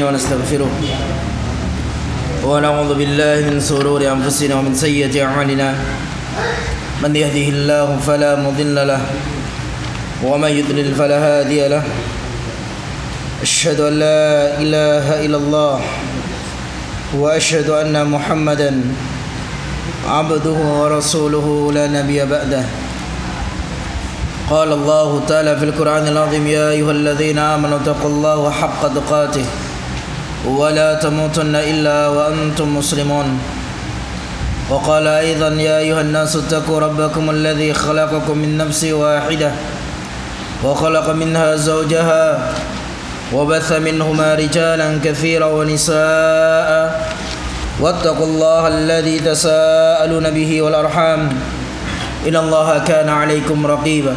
ونستغفره ونعوذ بالله من سرور أنفسنا ومن سيئة أعمالنا. من يهده الله فلا مضل له ومن يضلل فلا هادي له. أشهد أن لا إله إلا الله وأشهد أن محمدا عبده ورسوله لا نبي بعده. قال الله تعالى في القرآن العظيم يا أيها الذين آمنوا اتقوا الله حق تقاته ولا تموتن إلا وأنتم مسلمون. وقال أيضا يا أيها الناس اتقوا ربكم الذي خلقكم من نفس واحدة وخلق منها زوجها وبث منهما رجالا كثيرا ونساء واتقوا الله الذي تساءلون به والأرحام إن الله كان عليكم رقيبا.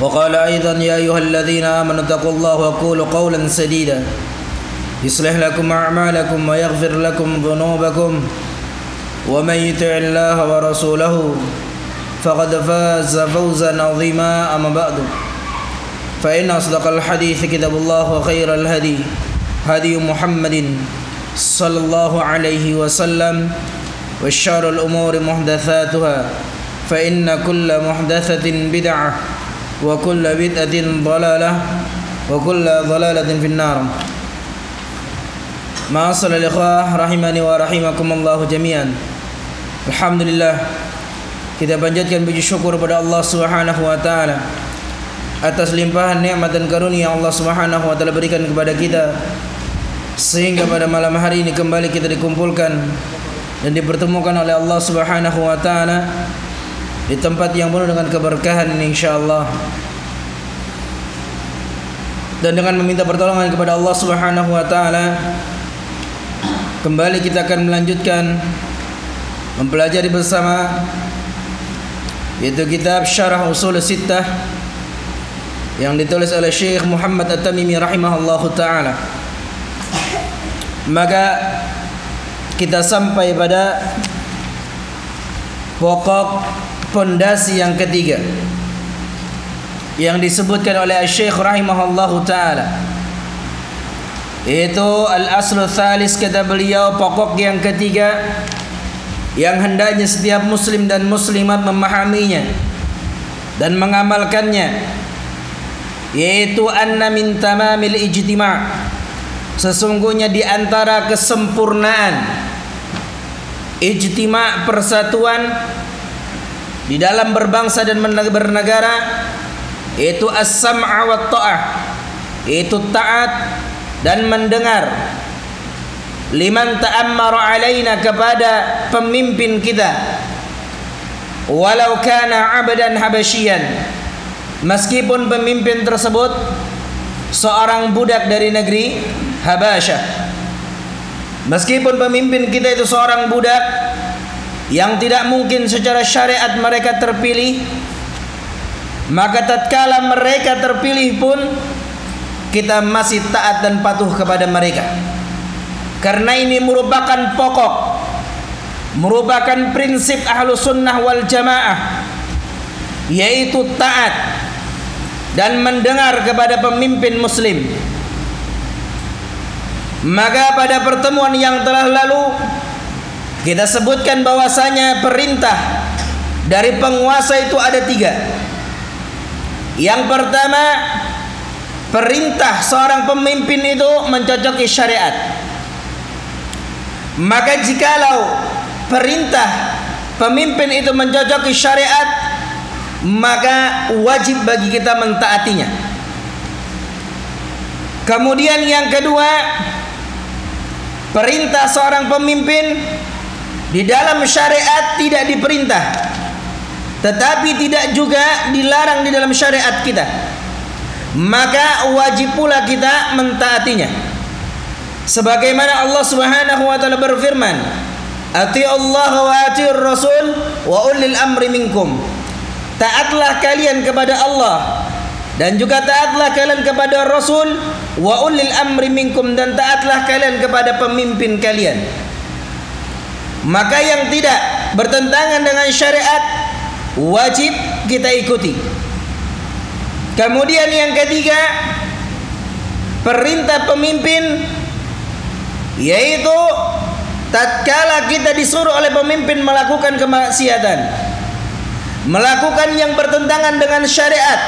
وقال أيضا يا أيها الذين آمنوا اتقوا الله وقولوا قولا سديدا. يصلح لكم أعمالكم ويغفر لكم ذنوبكم ومن يطع الله ورسوله فقد فاز فوزا عظيما. أما بعد فإن أصدق الحديث كتاب الله وخير الهدي هدي محمد صلى الله عليه وسلم وشر الأمور محدثاتها فإن كل محدثة بدعة وكل بدعة ضلالة وكل ضلالة في النار. Ma'asal al-ikhwah rahimani wa rahimakumullah jami'an. Alhamdulillah kita panjatkan puji syukur kepada Allah Subhanahu wa taala atas limpahan nikmat dan karunia Allah Subhanahu wa taala berikan kepada kita sehingga pada malam hari ini kembali kita dikumpulkan dan dipertemukan oleh Allah Subhanahu wa taala di tempat yang penuh dengan keberkahan ini insyaallah dan dengan meminta pertolongan kepada Allah Subhanahu wa taala Kembali kita akan melanjutkan mempelajari bersama yaitu kitab Syarah Usul Sittah yang ditulis oleh Syekh Muhammad At-Tamimi rahimahullahu taala. Maka kita sampai pada pokok pondasi yang ketiga yang disebutkan oleh Syekh rahimahullahu taala itu al-aslu thalis kata beliau pokok yang ketiga yang hendaknya setiap muslim dan muslimat memahaminya dan mengamalkannya yaitu anna min tamamil ijtima' sesungguhnya di antara kesempurnaan ijtima' persatuan di dalam berbangsa dan bernegara yaitu as-sam'a wa ta'ah yaitu taat dan mendengar. Liman ta'ammara alaina kepada pemimpin kita. Walau kana abdan habasyian. Meskipun pemimpin tersebut seorang budak dari negeri Habasyah. Meskipun pemimpin kita itu seorang budak yang tidak mungkin secara syariat mereka terpilih maka tatkala mereka terpilih pun kita masih taat dan patuh kepada mereka. Karena ini merupakan pokok, merupakan prinsip ahlu sunnah wal jamaah, yaitu taat dan mendengar kepada pemimpin muslim. Maka pada pertemuan yang telah lalu kita sebutkan bahwasanya perintah dari penguasa itu ada tiga. Yang pertama perintah seorang pemimpin itu mencocoki syariat. Maka jikalau perintah pemimpin itu mencocoki syariat maka wajib bagi kita mentaatinya. Kemudian yang kedua perintah seorang pemimpin di dalam syariat tidak diperintah tetapi tidak juga dilarang di dalam syariat kita maka wajib pula kita mentaatinya. Sebagaimana Allah Subhanahu wa taala berfirman Ati Allah wa ati Rasul wa ulil amri minkum. Taatlah kalian kepada Allah dan juga taatlah kalian kepada Rasul wa ulil amri minkum dan taatlah kalian kepada pemimpin kalian. Maka yang tidak bertentangan dengan syariat wajib kita ikuti Kemudian yang ketiga perintah pemimpin yaitu tatkala kita disuruh oleh pemimpin melakukan kemaksiatan melakukan yang bertentangan dengan syariat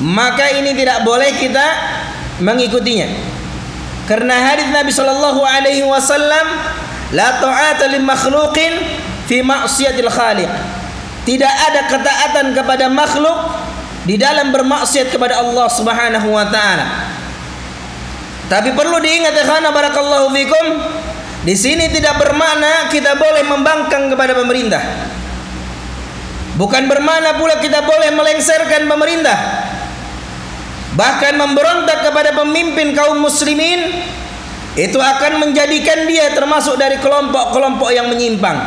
maka ini tidak boleh kita mengikutinya. Karena hadis Nabi sallallahu alaihi wasallam la ta'ata li makhluqin fi ma'siyatil khaliq. Tidak ada ketaatan kepada makhluk di dalam bermaksiat kepada Allah Subhanahu wa taala tapi perlu diingat ya khana barakallahu fikum di sini tidak bermakna kita boleh membangkang kepada pemerintah. Bukan bermakna pula kita boleh melengserkan pemerintah. Bahkan memberontak kepada pemimpin kaum muslimin itu akan menjadikan dia termasuk dari kelompok-kelompok yang menyimpang.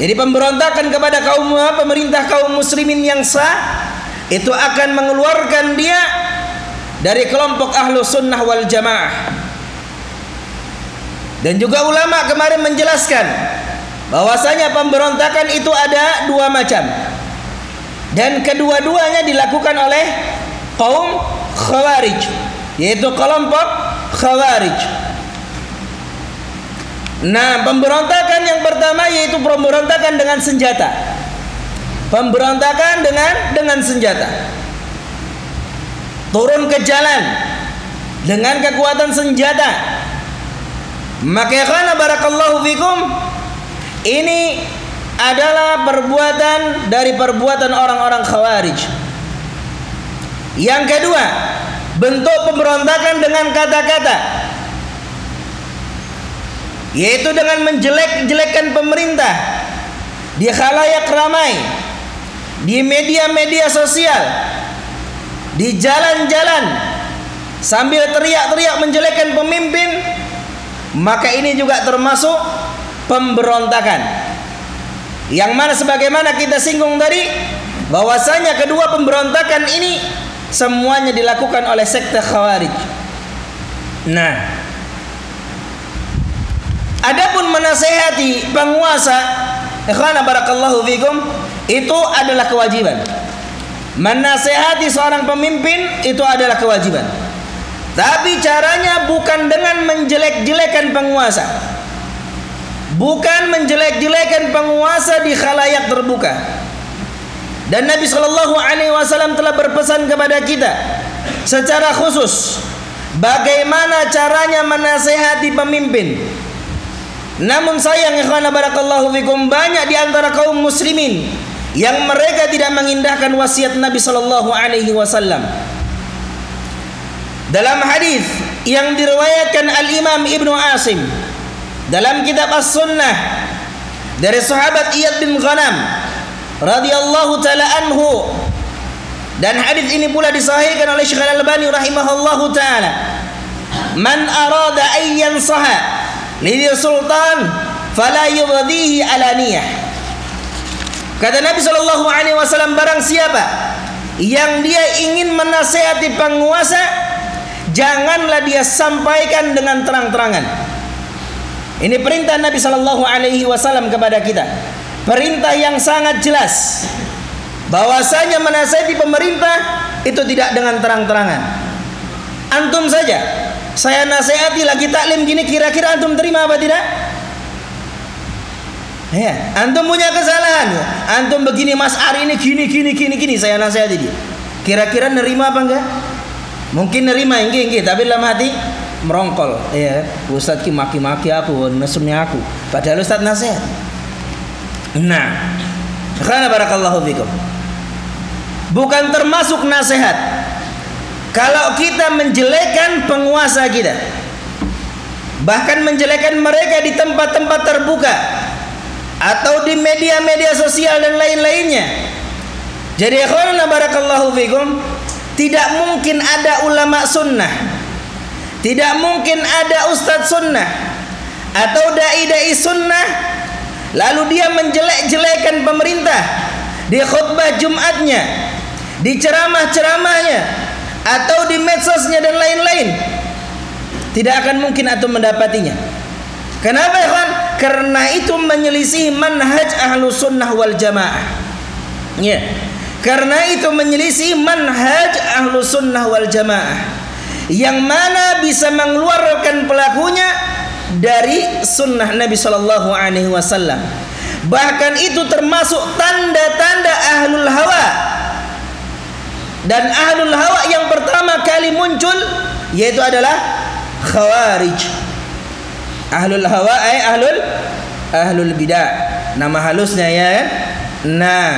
Jadi pemberontakan kepada kaum pemerintah kaum muslimin yang sah itu akan mengeluarkan dia dari kelompok ahlu sunnah wal jamaah. Dan juga ulama kemarin menjelaskan bahwasanya pemberontakan itu ada dua macam. Dan kedua-duanya dilakukan oleh kaum Khawarij, yaitu kelompok Khawarij. Nah, pemberontakan yang pertama yaitu pemberontakan dengan senjata. Pemberontakan dengan dengan senjata. Turun ke jalan dengan kekuatan senjata maka ya karena barakallahu fikum ini adalah perbuatan dari perbuatan orang-orang khawarij. Yang kedua, bentuk pemberontakan dengan kata-kata yaitu dengan menjelek-jelekkan pemerintah. Di khalayak ramai. Di media-media sosial. Di jalan-jalan. Sambil teriak-teriak menjelekkan pemimpin. Maka ini juga termasuk pemberontakan. Yang mana sebagaimana kita singgung tadi bahwasanya kedua pemberontakan ini semuanya dilakukan oleh sekte khawarij. Nah menasehati penguasa ikhwana barakallahu fikum itu adalah kewajiban menasehati seorang pemimpin itu adalah kewajiban tapi caranya bukan dengan menjelek-jelekan penguasa. Bukan menjelek-jelekan penguasa di khalayak terbuka. Dan Nabi Shallallahu Alaihi Wasallam telah berpesan kepada kita secara khusus bagaimana caranya menasehati pemimpin. Namun sayang ikhwan barakallahu fikum banyak di antara kaum muslimin yang mereka tidak mengindahkan wasiat Nabi Shallallahu Alaihi Wasallam. Dalam hadis yang diriwayatkan Al-Imam Ibnu Asim dalam kitab As-Sunnah dari sahabat Iyad bin Ghanam radhiyallahu taala anhu dan hadis ini pula disahihkan oleh Syekh Al-Albani rahimahullahu taala man arada an yansaha lil sultan fala yubdihi alaniyah kata Nabi sallallahu alaihi wasallam barang siapa yang dia ingin menasihati penguasa janganlah dia sampaikan dengan terang-terangan. Ini perintah Nabi Shallallahu Alaihi Wasallam kepada kita. Perintah yang sangat jelas. Bahwasanya menasihati pemerintah itu tidak dengan terang-terangan. Antum saja. Saya nasihati lagi taklim gini kira-kira antum terima apa tidak? Ya, antum punya kesalahan. Antum begini Mas Ari ini gini gini gini gini saya nasihati dia. Kira-kira nerima apa enggak? Mungkin nerima inggih inggih tapi dalam hati merongkol ya Ustadz ki maki-maki aku mesumnya aku padahal Ustadz nasihat nah karena barakallahu fikum bukan termasuk nasihat kalau kita menjelekan penguasa kita bahkan menjelekan mereka di tempat-tempat terbuka atau di media-media sosial dan lain-lainnya jadi ikhwanana barakallahu fikum tidak mungkin ada ulama sunnah. Tidak mungkin ada ustadz sunnah atau dai-dai sunnah lalu dia menjelek-jelekan pemerintah di khutbah Jumatnya, di ceramah-ceramahnya atau di medsosnya dan lain-lain. Tidak akan mungkin atau mendapatinya. Kenapa ya Karena itu menyelisih manhaj ahlu sunnah wal jamaah. Ya. Karena itu menyelisih manhaj ahlu sunnah wal jamaah yang mana bisa mengeluarkan pelakunya dari sunnah Nabi Shallallahu Alaihi Wasallam. Bahkan itu termasuk tanda-tanda ahlul hawa. Dan ahlul hawa yang pertama kali muncul yaitu adalah khawarij. Ahlul hawa eh, ahlul ahlul bidah. Nama halusnya ya kan? Nah,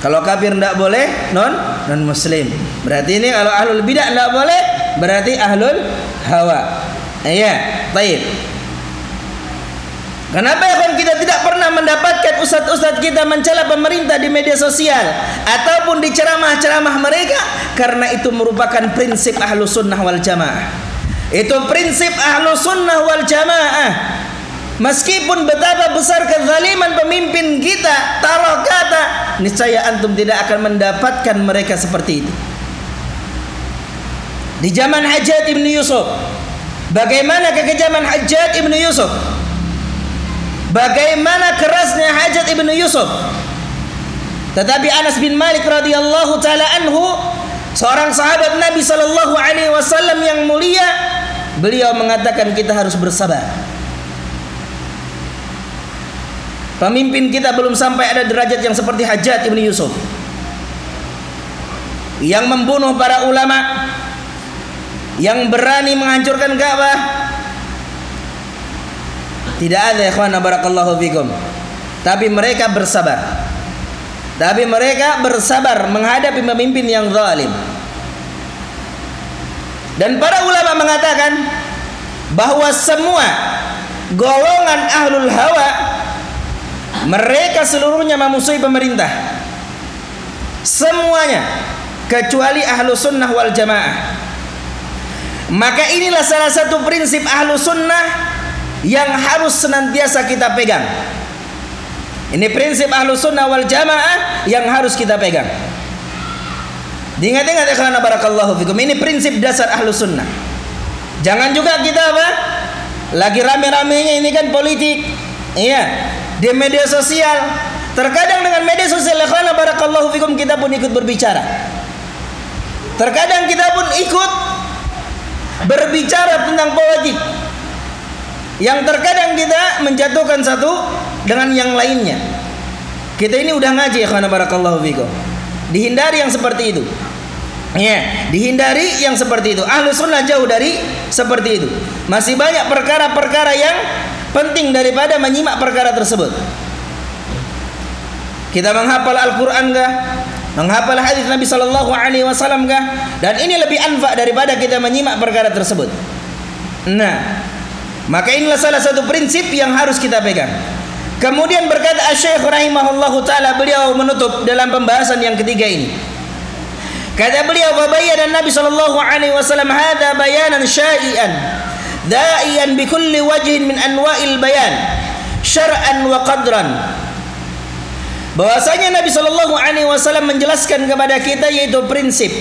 kalau kafir tidak boleh non non muslim. Berarti ini kalau ahlul bidah tidak boleh berarti ahlul hawa. Iya, baik. Kenapa ya kita tidak pernah mendapatkan ustadz-ustadz kita mencela pemerintah di media sosial ataupun di ceramah-ceramah mereka? Karena itu merupakan prinsip ahlu sunnah wal jamaah. Itu prinsip ahlu sunnah wal jamaah. Meskipun betapa besar kezaliman pemimpin kita, taruh kata, niscaya antum tidak akan mendapatkan mereka seperti itu. Di zaman Hajjat ibnu Yusuf, bagaimana kekejaman Hajjat ibnu Yusuf? Bagaimana kerasnya Hajjat ibnu Yusuf? Tetapi Anas bin Malik radhiyallahu taala anhu, seorang sahabat Nabi sallallahu alaihi wasallam yang mulia, beliau mengatakan kita harus bersabar. Pemimpin kita belum sampai ada derajat yang seperti Hajat Ibn Yusuf yang membunuh para ulama yang berani menghancurkan Ka'bah tidak ada ikhwan barakallahu fikum tapi mereka bersabar tapi mereka bersabar menghadapi pemimpin yang zalim dan para ulama mengatakan bahwa semua golongan ahlul hawa mereka seluruhnya memusuhi pemerintah. Semuanya kecuali ahlu sunnah wal jamaah. Maka inilah salah satu prinsip ahlu sunnah yang harus senantiasa kita pegang. Ini prinsip ahlu sunnah wal jamaah yang harus kita pegang. Diingat-ingat ya karena barakallahu fikum. Ini prinsip dasar ahlu sunnah. Jangan juga kita apa? Lagi rame-ramenya ini kan politik. Iya di media sosial. Terkadang dengan media sosial karena barakallahu fikum kita pun ikut berbicara. Terkadang kita pun ikut berbicara tentang politik. Yang terkadang kita menjatuhkan satu dengan yang lainnya. Kita ini udah ngaji ya karena barakallahu fikum. Dihindari yang seperti itu. Ya, dihindari yang seperti itu. Ahlu sunnah jauh dari seperti itu. Masih banyak perkara-perkara yang penting daripada menyimak perkara tersebut. Kita menghafal Al-Qur'an kah? Menghafal hadis Nabi sallallahu alaihi wasallam kah? Dan ini lebih anfa daripada kita menyimak perkara tersebut. Nah, maka inilah salah satu prinsip yang harus kita pegang. Kemudian berkata Syekh rahimahullahu taala beliau menutup dalam pembahasan yang ketiga ini. Kata beliau dan Nabi sallallahu alaihi wasallam hadza bayanan syai'an da'iyan bi kulli wajhin min anwa'il bayan syar'an wa qadran bahwasanya Nabi Shallallahu alaihi wasallam menjelaskan kepada kita yaitu prinsip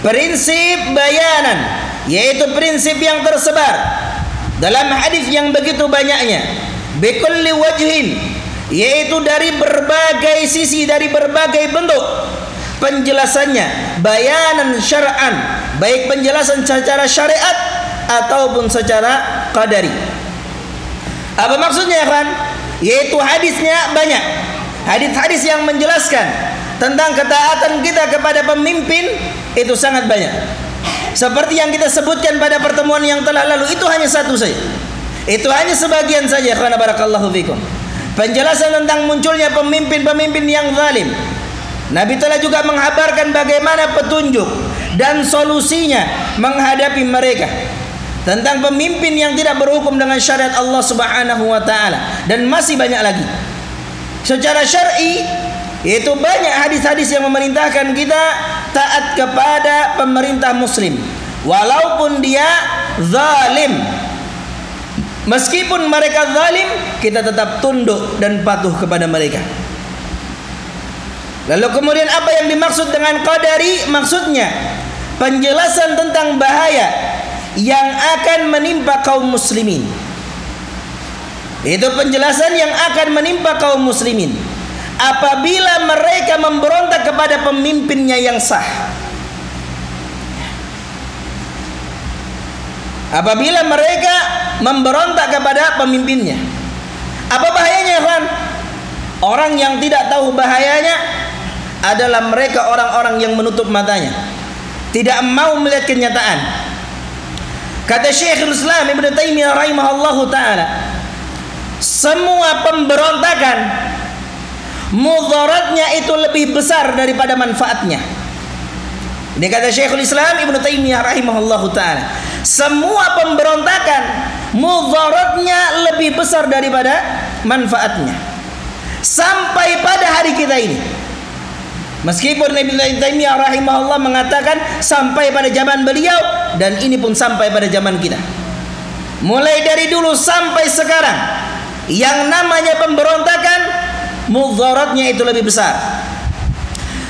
prinsip bayanan yaitu prinsip yang tersebar dalam hadis yang begitu banyaknya bi kulli wajhin yaitu dari berbagai sisi dari berbagai bentuk penjelasannya bayanan syar'an baik penjelasan secara syariat ataupun secara qadari. Apa maksudnya ya kan? Yaitu hadisnya banyak. Hadis-hadis yang menjelaskan tentang ketaatan kita kepada pemimpin itu sangat banyak. Seperti yang kita sebutkan pada pertemuan yang telah lalu itu hanya satu saja. Itu hanya sebagian saja karena barakallahu fikum. Penjelasan tentang munculnya pemimpin-pemimpin yang zalim. Nabi telah juga menghabarkan bagaimana petunjuk dan solusinya menghadapi mereka tentang pemimpin yang tidak berhukum dengan syariat Allah Subhanahu wa taala dan masih banyak lagi. Secara syar'i itu banyak hadis-hadis yang memerintahkan kita taat kepada pemerintah muslim walaupun dia zalim. Meskipun mereka zalim, kita tetap tunduk dan patuh kepada mereka. Lalu kemudian apa yang dimaksud dengan qadari? Maksudnya penjelasan tentang bahaya yang akan menimpa kaum muslimin. Itu penjelasan yang akan menimpa kaum muslimin apabila mereka memberontak kepada pemimpinnya yang sah. apabila mereka memberontak kepada pemimpinnya. Apa bahayanya, Ikhwan? Orang yang tidak tahu bahayanya adalah mereka orang-orang yang menutup matanya. Tidak mau melihat kenyataan. Kata Syekhul Islam Ibn Taimiyah rahimahullahu taala, semua pemberontakan mudaratnya itu lebih besar daripada manfaatnya. Ini kata Syekhul Islam Ibn Taimiyah rahimahullahu taala. Semua pemberontakan mudaratnya lebih besar daripada manfaatnya. Sampai pada hari kita ini. Meskipun Ibn Taimiyah rahimahullah mengatakan sampai pada zaman beliau dan ini pun sampai pada zaman kita. Mulai dari dulu sampai sekarang yang namanya pemberontakan mudaratnya itu lebih besar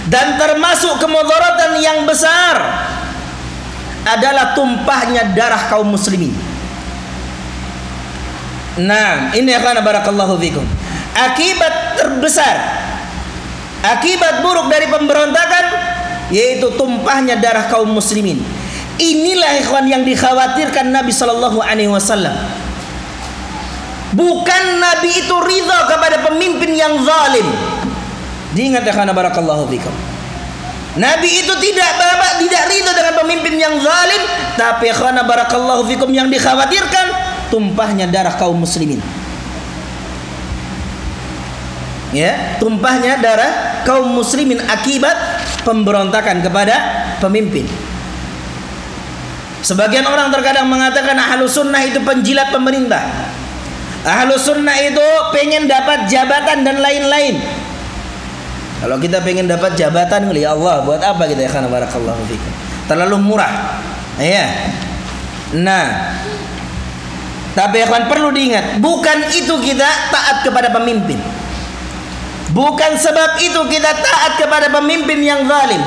dan termasuk kemudaratan yang besar adalah tumpahnya darah kaum muslimin. Nah, ini akan barakallahu fikum. Akibat terbesar akibat buruk dari pemberontakan yaitu tumpahnya darah kaum muslimin. Inilah ikhwan yang dikhawatirkan Nabi sallallahu alaihi wasallam. Bukan Nabi itu ridha kepada pemimpin yang zalim, Diingat ya karena barakallahu fikum. Nabi itu tidak bapak tidak ridho dengan pemimpin yang zalim, tapi karena barakallahu fikum yang dikhawatirkan tumpahnya darah kaum muslimin. Ya, tumpahnya darah kaum muslimin akibat pemberontakan kepada pemimpin. Sebagian orang terkadang mengatakan ahlu sunnah itu penjilat pemerintah. Ahlu sunnah itu pengen dapat jabatan dan lain-lain. Kalau kita pengen dapat jabatan ya Allah, buat apa kita ya karena barakallahu fikum. Terlalu murah. Ya. Nah, tapi akan perlu diingat, bukan itu kita taat kepada pemimpin. Bukan sebab itu kita taat kepada pemimpin yang zalim,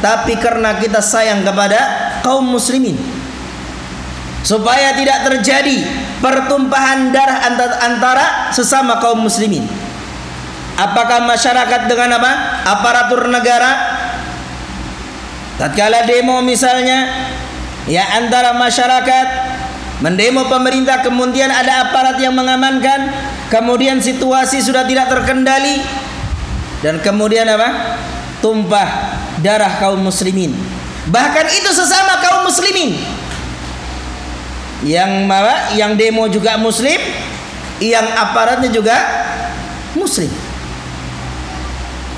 tapi karena kita sayang kepada kaum muslimin. Supaya tidak terjadi pertumpahan darah antara sesama kaum muslimin. Apakah masyarakat dengan apa? Aparatur negara. Tatkala demo misalnya, ya antara masyarakat mendemo pemerintah kemudian ada aparat yang mengamankan, kemudian situasi sudah tidak terkendali dan kemudian apa? Tumpah darah kaum muslimin. Bahkan itu sesama kaum muslimin. Yang apa? Yang demo juga muslim, yang aparatnya juga muslim.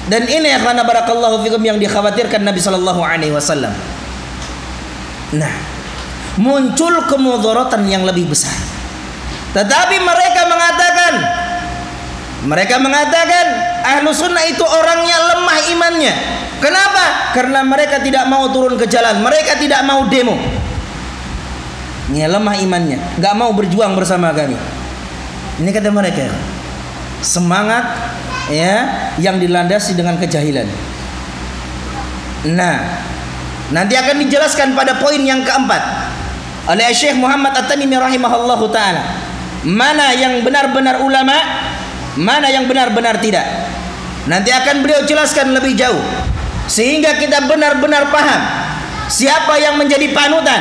Dan ini ya karena barakallahu fikum yang dikhawatirkan Nabi sallallahu alaihi wasallam. Nah, muncul kemudaratan yang lebih besar. Tetapi mereka mengatakan mereka mengatakan ahlu sunnah itu orangnya lemah imannya. Kenapa? Karena mereka tidak mau turun ke jalan, mereka tidak mau demo. Ini lemah imannya, nggak mau berjuang bersama kami. Ini kata mereka. Semangat ya yang dilandasi dengan kejahilan. Nah, nanti akan dijelaskan pada poin yang keempat oleh Syekh Muhammad At-Tamimi rahimahullahu taala. Mana yang benar-benar ulama, mana yang benar-benar tidak. Nanti akan beliau jelaskan lebih jauh sehingga kita benar-benar paham siapa yang menjadi panutan,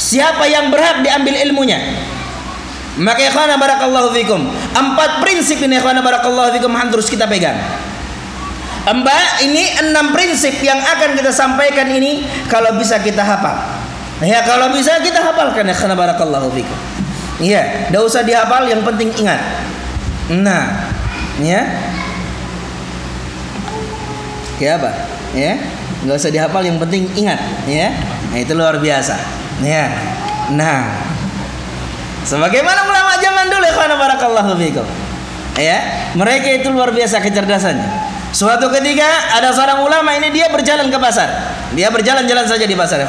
siapa yang berhak diambil ilmunya. Maka ikhwana barakallahu fikum. Empat prinsip ini ikhwana barakallahu fikum harus kita pegang. Mbak, ini enam prinsip yang akan kita sampaikan ini kalau bisa kita hafal. Ya kalau bisa kita hafalkan ya karena barakallahu fikum. Iya, tidak usah dihafal, yang penting ingat. Nah, ya. Kayak apa? Ya, nggak usah dihafal, yang penting ingat. Ya, nah itu luar biasa. Ya, nah Sebagaimana ulama zaman dulu ya barakallahu fikum. Ya, mereka itu luar biasa kecerdasannya. Suatu ketika ada seorang ulama ini dia berjalan ke pasar. Dia berjalan-jalan saja di pasar. Ya,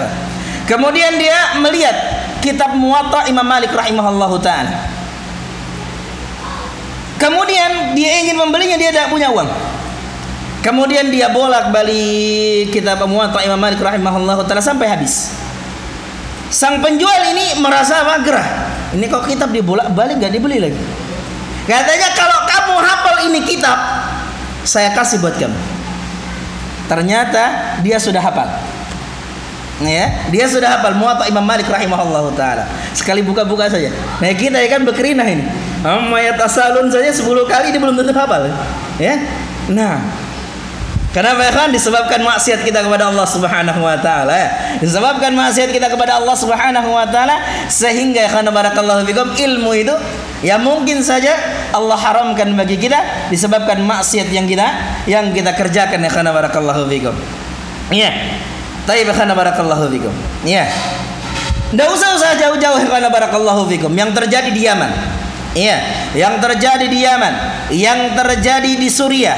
Kemudian dia melihat kitab Muwatta Imam Malik rahimahullahu taala. Kemudian dia ingin membelinya dia tidak punya uang. Kemudian dia bolak-balik kitab Muwatta Imam Malik rahimahullahu taala sampai habis. Sang penjual ini merasa apa? Gerah. Ini kok kitab dibolak-balik gak dibeli lagi. Katanya kalau kamu hafal ini kitab, saya kasih buat kamu. Ternyata dia sudah hafal. Ya, dia sudah hafal Muwatta Imam Malik rahimahullah taala. Sekali buka-buka saja. Nah, kita ya kan berkerinah ini. Amma tasalun saja 10 kali dia belum tentu hafal. Ya. Nah, Kenapa ya kan? Disebabkan maksiat kita kepada Allah Subhanahu wa taala. Disebabkan maksiat kita kepada Allah Subhanahu wa taala sehingga ya kan barakallahu fikum ilmu itu ya mungkin saja Allah haramkan bagi kita disebabkan maksiat yang kita yang kita kerjakan ya kan barakallahu fikum. Iya. Tapi ya kan barakallahu fikum. Iya. Tidak usah usah jauh-jauh ya kan barakallahu fikum. Yang terjadi di Yaman. Iya, yang terjadi di Yaman, yang terjadi di Suriah,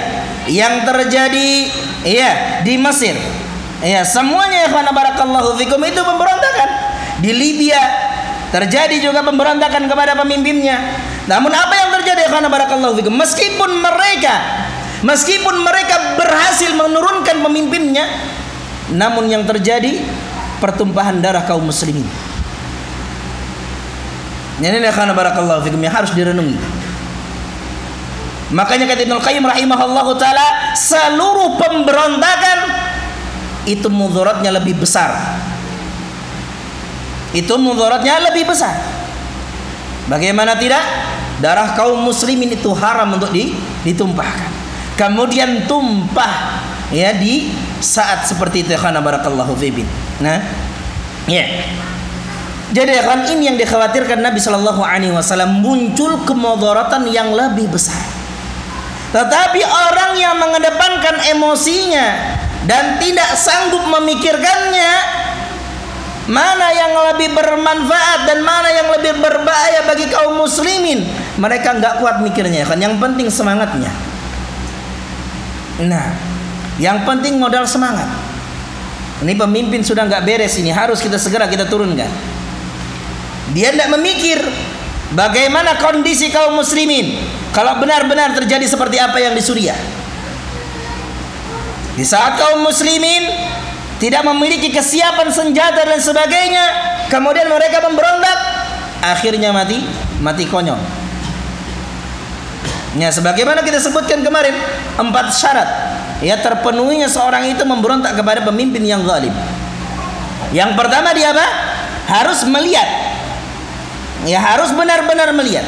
yang terjadi iya di Mesir. Iya, semuanya ya barakallahu fikum itu pemberontakan. Di Libya terjadi juga pemberontakan kepada pemimpinnya. Namun apa yang terjadi ya barakallahu fikum? Meskipun mereka meskipun mereka berhasil menurunkan pemimpinnya, namun yang terjadi pertumpahan darah kaum muslimin. Ini karena barakallahu fikum yang harus direnungi. Makanya kata Ibnu Qayyim rahimahullah taala seluruh pemberontakan itu mudaratnya lebih besar. Itu mudaratnya lebih besar. Bagaimana tidak? Darah kaum muslimin itu haram untuk ditumpahkan. Kemudian tumpah ya di saat seperti itu karena barakallahu fikum. Nah, ya. Yeah. Jadi kan ini yang dikhawatirkan Nabi Shallallahu Alaihi Wasallam muncul kemudaratan yang lebih besar. Tetapi orang yang mengedepankan emosinya dan tidak sanggup memikirkannya mana yang lebih bermanfaat dan mana yang lebih berbahaya bagi kaum muslimin? Mereka nggak kuat mikirnya kan? Yang penting semangatnya. Nah yang penting modal semangat. Ini pemimpin sudah nggak beres ini harus kita segera kita turunkan. Dia tidak memikir bagaimana kondisi kaum muslimin kalau benar-benar terjadi seperti apa yang di Suriah. Di saat kaum muslimin tidak memiliki kesiapan senjata dan sebagainya, kemudian mereka memberontak, akhirnya mati, mati konyol. Ya, sebagaimana kita sebutkan kemarin, empat syarat ya terpenuhinya seorang itu memberontak kepada pemimpin yang zalim. Yang pertama dia apa? Harus melihat. Ya, harus benar-benar melihat.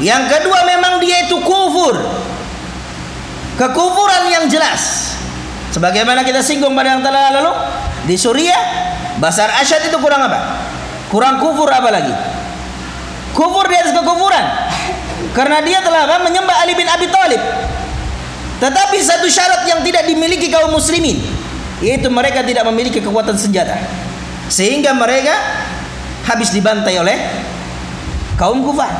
Yang kedua memang dia itu kufur. Kekufuran yang jelas. Sebagaimana kita singgung pada yang telah lalu di Suriah, Basar Asyad itu kurang apa? Kurang kufur apa lagi? Kufur di atas kekufuran. Karena dia telah apa? menyembah Ali bin Abi Thalib. Tetapi satu syarat yang tidak dimiliki kaum muslimin yaitu mereka tidak memiliki kekuatan senjata. Sehingga mereka habis dibantai oleh kaum kufar.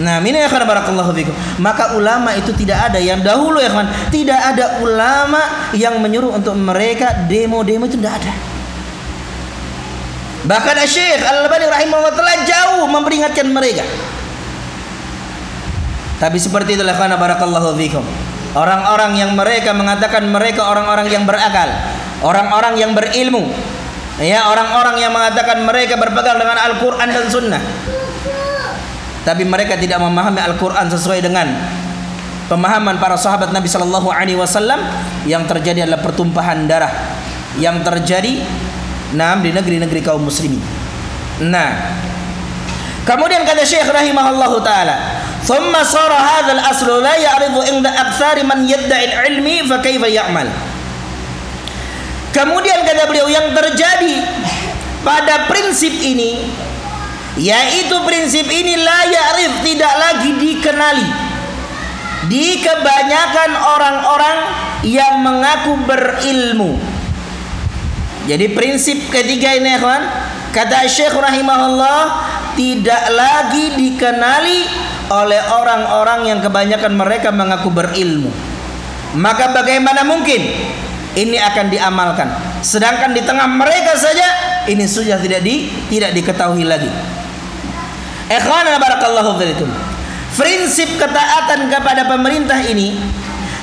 Nah, ini ya barakallahu fikum. Maka ulama itu tidak ada yang dahulu ya kan, tidak ada ulama yang menyuruh untuk mereka demo-demo itu tidak ada. Bahkan Syekh Al-Albani rahimahullah telah jauh memperingatkan mereka. Tapi seperti itulah karena barakallahu fikum. Orang-orang yang mereka mengatakan mereka orang-orang yang berakal, orang-orang yang berilmu. Ya, orang-orang yang mengatakan mereka berpegang dengan Al-Qur'an dan Sunnah tapi mereka tidak memahami Al-Qur'an sesuai dengan pemahaman para sahabat Nabi sallallahu alaihi wasallam yang terjadi adalah pertumpahan darah yang terjadi nah di negeri-negeri kaum muslimin. Nah, kemudian kata Syekh rahimahullahu taala, "Thumma sara hadzal aslu la ya'ridu inda aktsari man yadda'i ilmi fa kaifa ya'mal?" Kemudian kata beliau yang terjadi pada prinsip ini yaitu prinsip ini la ya'rif tidak lagi dikenali. Di kebanyakan orang-orang yang mengaku berilmu. Jadi prinsip ketiga ini kawan kata Syekh rahimahullah tidak lagi dikenali oleh orang-orang yang kebanyakan mereka mengaku berilmu. Maka bagaimana mungkin? Ini akan diamalkan. Sedangkan di tengah mereka saja ini sudah tidak di tidak diketahui lagi Ikhwana barakallahu fiikum. Prinsip ketaatan kepada pemerintah ini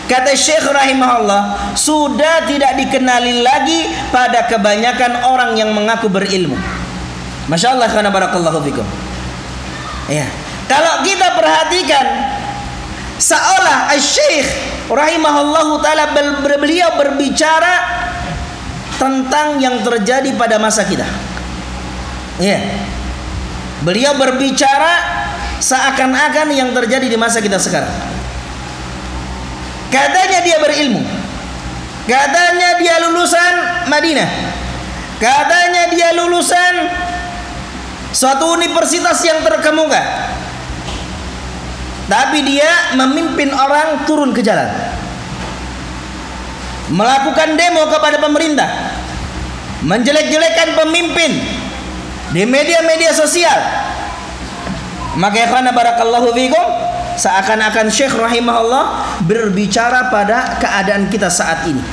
kata Syekh rahimahullah sudah tidak dikenali lagi pada kebanyakan orang yang mengaku berilmu. Masya Allah karena barakallahu fikum. Ya. Kalau kita perhatikan seolah Syekh rahimahullahu taala beliau berbicara tentang yang terjadi pada masa kita. Iya. Beliau berbicara seakan-akan yang terjadi di masa kita sekarang. Katanya dia berilmu. Katanya dia lulusan Madinah. Katanya dia lulusan suatu universitas yang terkemuka. Tapi dia memimpin orang turun ke jalan. Melakukan demo kepada pemerintah. Menjelek-jelekan pemimpin di media-media sosial. Maka ikhwana barakallahu fikum seakan-akan Syekh rahimahullah berbicara pada keadaan kita saat ini.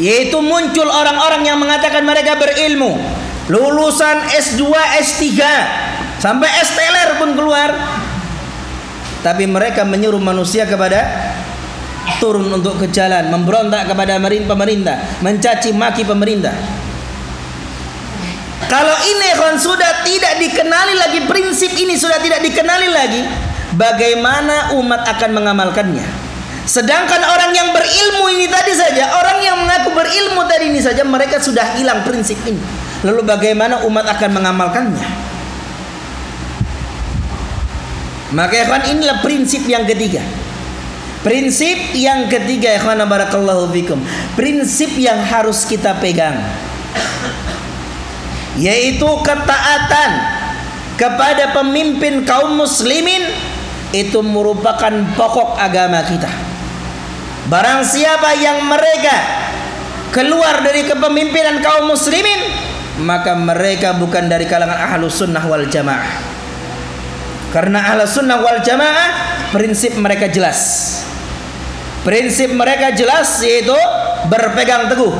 Yaitu muncul orang-orang yang mengatakan mereka berilmu, lulusan S2, S3, sampai STLR pun keluar. Tapi mereka menyuruh manusia kepada turun untuk ke jalan, memberontak kepada pemerintah, mencaci maki pemerintah. Kalau ini kan sudah tidak dikenali lagi prinsip ini sudah tidak dikenali lagi, bagaimana umat akan mengamalkannya? Sedangkan orang yang berilmu ini tadi saja, orang yang mengaku berilmu tadi ini saja mereka sudah hilang prinsip ini. Lalu bagaimana umat akan mengamalkannya? Maka ikhwan inilah prinsip yang ketiga. Prinsip yang ketiga ikhwan barakallahu fikum. Prinsip yang harus kita pegang. Yaitu ketaatan kepada pemimpin kaum muslimin itu merupakan pokok agama kita. Barang siapa yang mereka keluar dari kepemimpinan kaum muslimin maka mereka bukan dari kalangan ahlus sunnah wal jamaah karena ahlu sunnah wal jamaah prinsip mereka jelas. Prinsip mereka jelas yaitu berpegang teguh.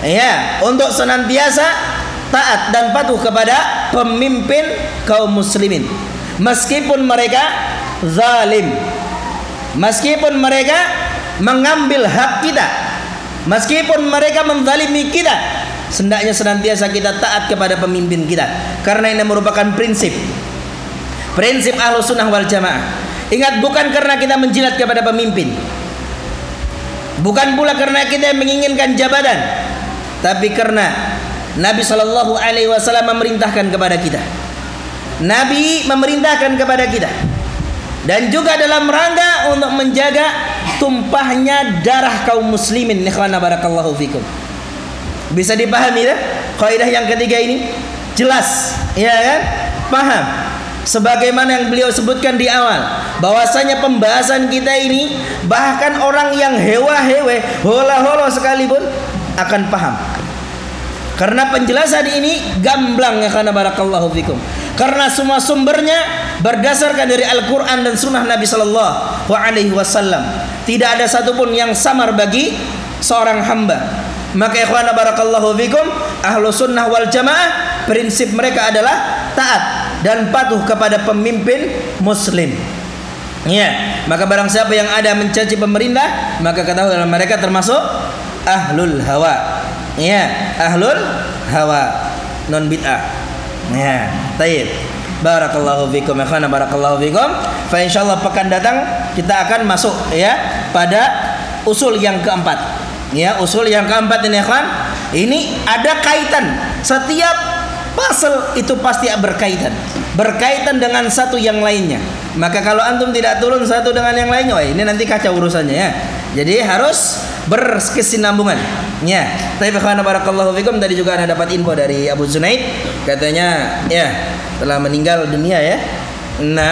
Ya, untuk senantiasa taat dan patuh kepada pemimpin kaum muslimin. Meskipun mereka zalim. Meskipun mereka mengambil hak kita. Meskipun mereka menzalimi kita, sendaknya senantiasa kita taat kepada pemimpin kita karena ini merupakan prinsip Prinsip ahlu sunnah wal jamaah. Ingat bukan karena kita menjilat kepada pemimpin. Bukan pula karena kita menginginkan jabatan. Tapi karena Nabi Shallallahu Alaihi Wasallam memerintahkan kepada kita. Nabi memerintahkan kepada kita. Dan juga dalam rangka untuk menjaga tumpahnya darah kaum muslimin. Ikhwana barakallahu fikum. Bisa dipahami ya? Kaidah yang ketiga ini jelas, ya kan? Paham? sebagaimana yang beliau sebutkan di awal bahwasanya pembahasan kita ini bahkan orang yang hewa-hewe hola-holo sekalipun akan paham karena penjelasan ini gamblang ya karena barakallahu fikum karena semua sumbernya berdasarkan dari Al-Quran dan Sunnah Nabi Sallallahu Alaihi Wasallam tidak ada satupun yang samar bagi seorang hamba maka ikhwana barakallahu fikum ahlu sunnah wal jamaah prinsip mereka adalah taat dan patuh kepada pemimpin muslim. Ya, maka barang siapa yang ada mencaci pemerintah, maka ketahui dalam mereka termasuk ahlul hawa. Ya, ahlul hawa non bid'ah. Ya, taib. Barakallahu fikum ya khana barakallahu fikum. Fa insyaallah pekan datang kita akan masuk ya pada usul yang keempat. Ya, usul yang keempat ini ya Ini ada kaitan setiap Pasal itu pasti berkaitan. Berkaitan dengan satu yang lainnya. Maka kalau antum tidak turun satu dengan yang lainnya, wah ini nanti kacau urusannya ya. Jadi harus berkesinambungan. Ya. Tapi karena barakallahu fikum tadi juga ada dapat info dari Abu Zunaid katanya ya telah meninggal dunia ya. Nah